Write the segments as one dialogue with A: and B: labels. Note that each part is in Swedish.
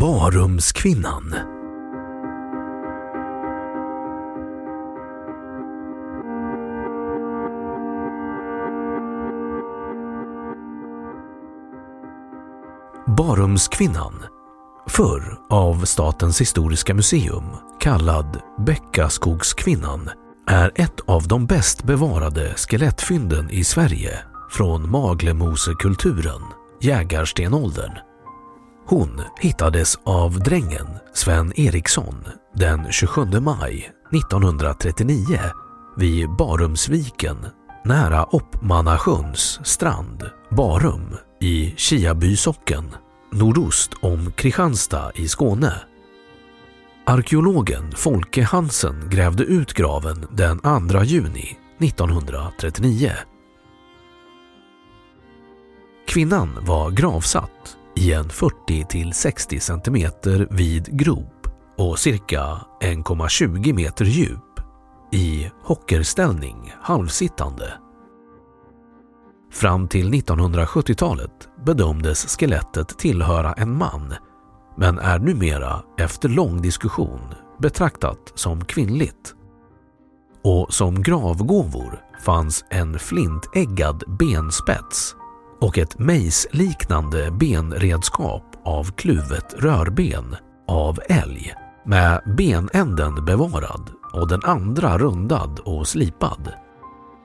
A: Barumskvinnan Barumskvinnan, förr av Statens historiska museum kallad Bäckaskogskvinnan, är ett av de bäst bevarade skelettfynden i Sverige från Maglemosekulturen, jägarstenåldern. Hon hittades av drängen Sven Eriksson den 27 maj 1939 vid Barumsviken nära Oppmannasjöns strand, Barum i Kiaby socken, nordost om Kristianstad i Skåne. Arkeologen Folke Hansen grävde ut graven den 2 juni 1939. Kvinnan var gravsatt i en 40-60 cm vid grop och cirka 1,20 meter djup i hockerställning halvsittande. Fram till 1970-talet bedömdes skelettet tillhöra en man men är numera efter lång diskussion betraktat som kvinnligt. Och som gravgåvor fanns en flintäggad benspets och ett mejsliknande benredskap av kluvet rörben av älg med benänden bevarad och den andra rundad och slipad.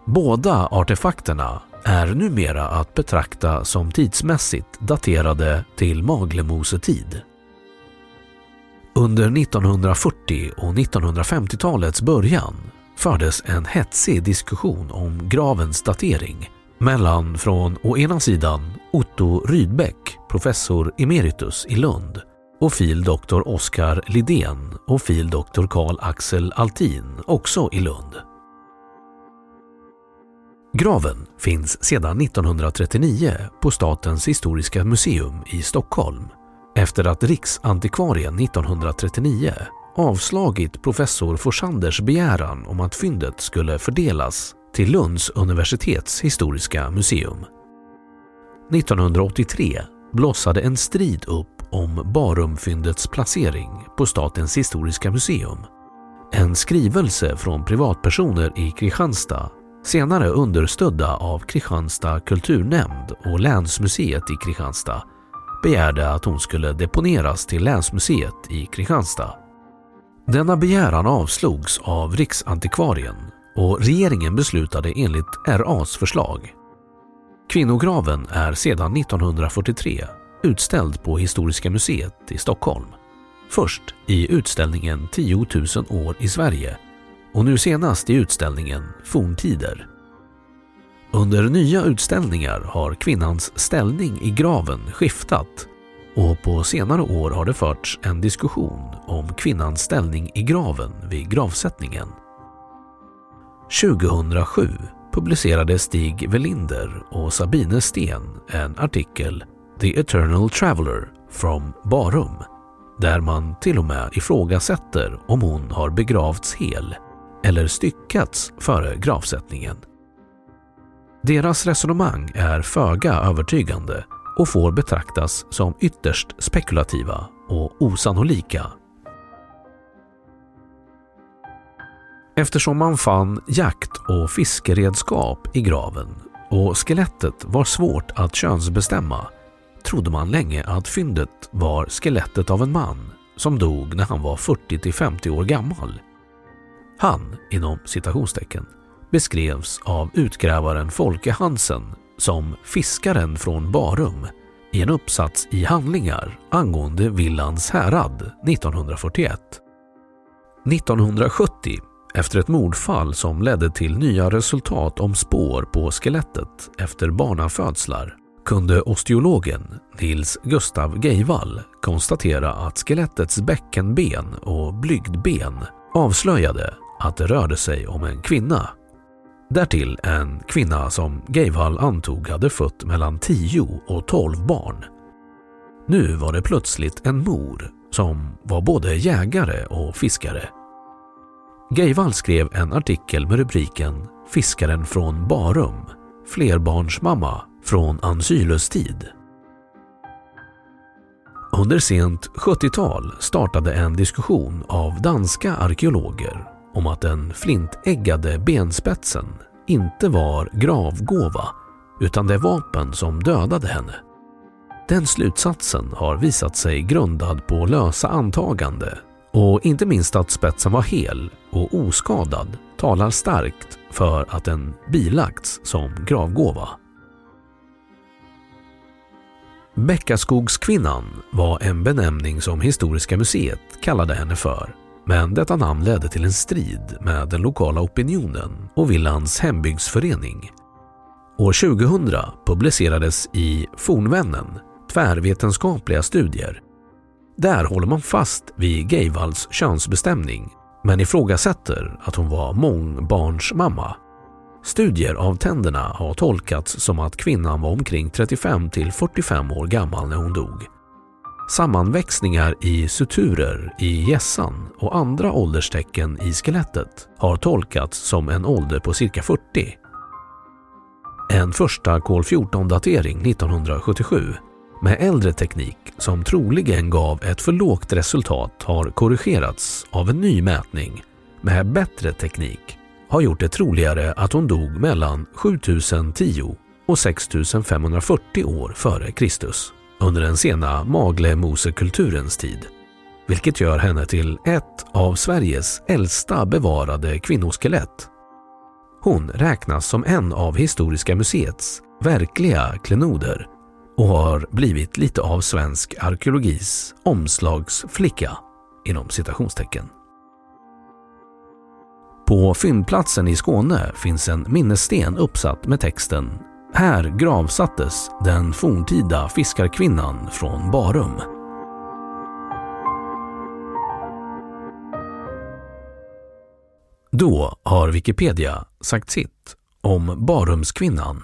A: Båda artefakterna är numera att betrakta som tidsmässigt daterade till Maglemosetid. Under 1940 och 1950-talets början fördes en hetsig diskussion om gravens datering mellan från å ena sidan Otto Rydbeck, professor emeritus i Lund och fil.dr. Oskar Lidén och fil.dr. Karl Axel Altin, också i Lund. Graven finns sedan 1939 på Statens historiska museum i Stockholm efter att Riksantikvarien 1939 avslagit professor Forsanders begäran om att fyndet skulle fördelas till Lunds universitets historiska museum. 1983 blossade en strid upp om Barumfyndets placering på Statens historiska museum. En skrivelse från privatpersoner i Kristianstad, senare understödda av Kristianstad kulturnämnd och Länsmuseet i Kristianstad, begärde att hon skulle deponeras till Länsmuseet i Kristianstad. Denna begäran avslogs av Riksantikvarien och regeringen beslutade enligt RAs förslag. Kvinnograven är sedan 1943 utställd på Historiska museet i Stockholm. Först i utställningen 10 000 år i Sverige och nu senast i utställningen Forntider. Under nya utställningar har kvinnans ställning i graven skiftat och på senare år har det förts en diskussion om kvinnans ställning i graven vid gravsättningen. 2007 publicerade Stig Velinder och Sabine Sten en artikel The Eternal Traveller from Barum där man till och med ifrågasätter om hon har begravts hel eller styckats före gravsättningen. Deras resonemang är föga övertygande och får betraktas som ytterst spekulativa och osannolika. Eftersom man fann jakt och fiskeredskap i graven och skelettet var svårt att könsbestämma trodde man länge att fyndet var skelettet av en man som dog när han var 40 50 år gammal. Han, inom citationstecken, beskrevs av utgrävaren Folke Hansen som fiskaren från Barum i en uppsats i handlingar angående Villans härad 1941. 1970, efter ett mordfall som ledde till nya resultat om spår på skelettet efter barnafödslar, kunde osteologen Nils Gustav Geivall konstatera att skelettets bäckenben och blygdben avslöjade att det rörde sig om en kvinna. Därtill en kvinna som Geivall antog hade fött mellan 10 och 12 barn. Nu var det plötsligt en mor som var både jägare och fiskare. Geivall skrev en artikel med rubriken “Fiskaren från Barum, flerbarnsmamma från Ansylus tid”. Under sent 70-tal startade en diskussion av danska arkeologer om att den flintäggade benspetsen inte var gravgåva utan det vapen som dödade henne. Den slutsatsen har visat sig grundad på lösa antagande och inte minst att spetsen var hel och oskadad talar starkt för att den bilagts som gravgåva. Bäckaskogskvinnan var en benämning som Historiska museet kallade henne för men detta namn ledde till en strid med den lokala opinionen och Villans hembygdsförening. År 2000 publicerades i Fornvännen tvärvetenskapliga studier. Där håller man fast vid Geivalds könsbestämning men ifrågasätter att hon var mångbarnsmamma. Studier av tänderna har tolkats som att kvinnan var omkring 35 till 45 år gammal när hon dog. Sammanväxningar i suturer i gässan och andra ålderstecken i skelettet har tolkats som en ålder på cirka 40. En första kol-14-datering 1977 med äldre teknik som troligen gav ett för lågt resultat har korrigerats av en ny mätning med bättre teknik har gjort det troligare att hon dog mellan 7010 och 6540 år före Kristus under den sena Maglemosekulturens tid, vilket gör henne till ett av Sveriges äldsta bevarade kvinnoskelett. Hon räknas som en av Historiska museets verkliga klenoder och har blivit lite av svensk arkeologis omslagsflicka inom citationstecken. På fyndplatsen i Skåne finns en minnessten uppsatt med texten här gravsattes den forntida fiskarkvinnan från Barum. Då har Wikipedia sagt sitt om Barumskvinnan.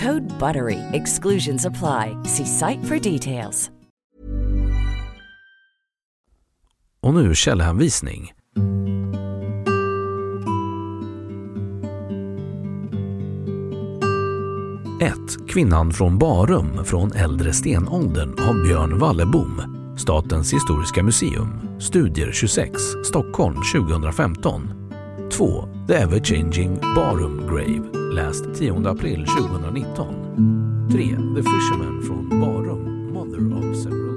B: Code BUTTERY. Exclusions apply. See site for details.
A: Och nu källhänvisning. Ett, Kvinnan från Barum från äldre stenåldern av Björn Wallebom. Statens historiska museum. Studier 26, Stockholm 2015. 2, The Ever-Changing Barum Grave, läst 10 april 2019. 3, The Fisherman från Barum, Mother of Several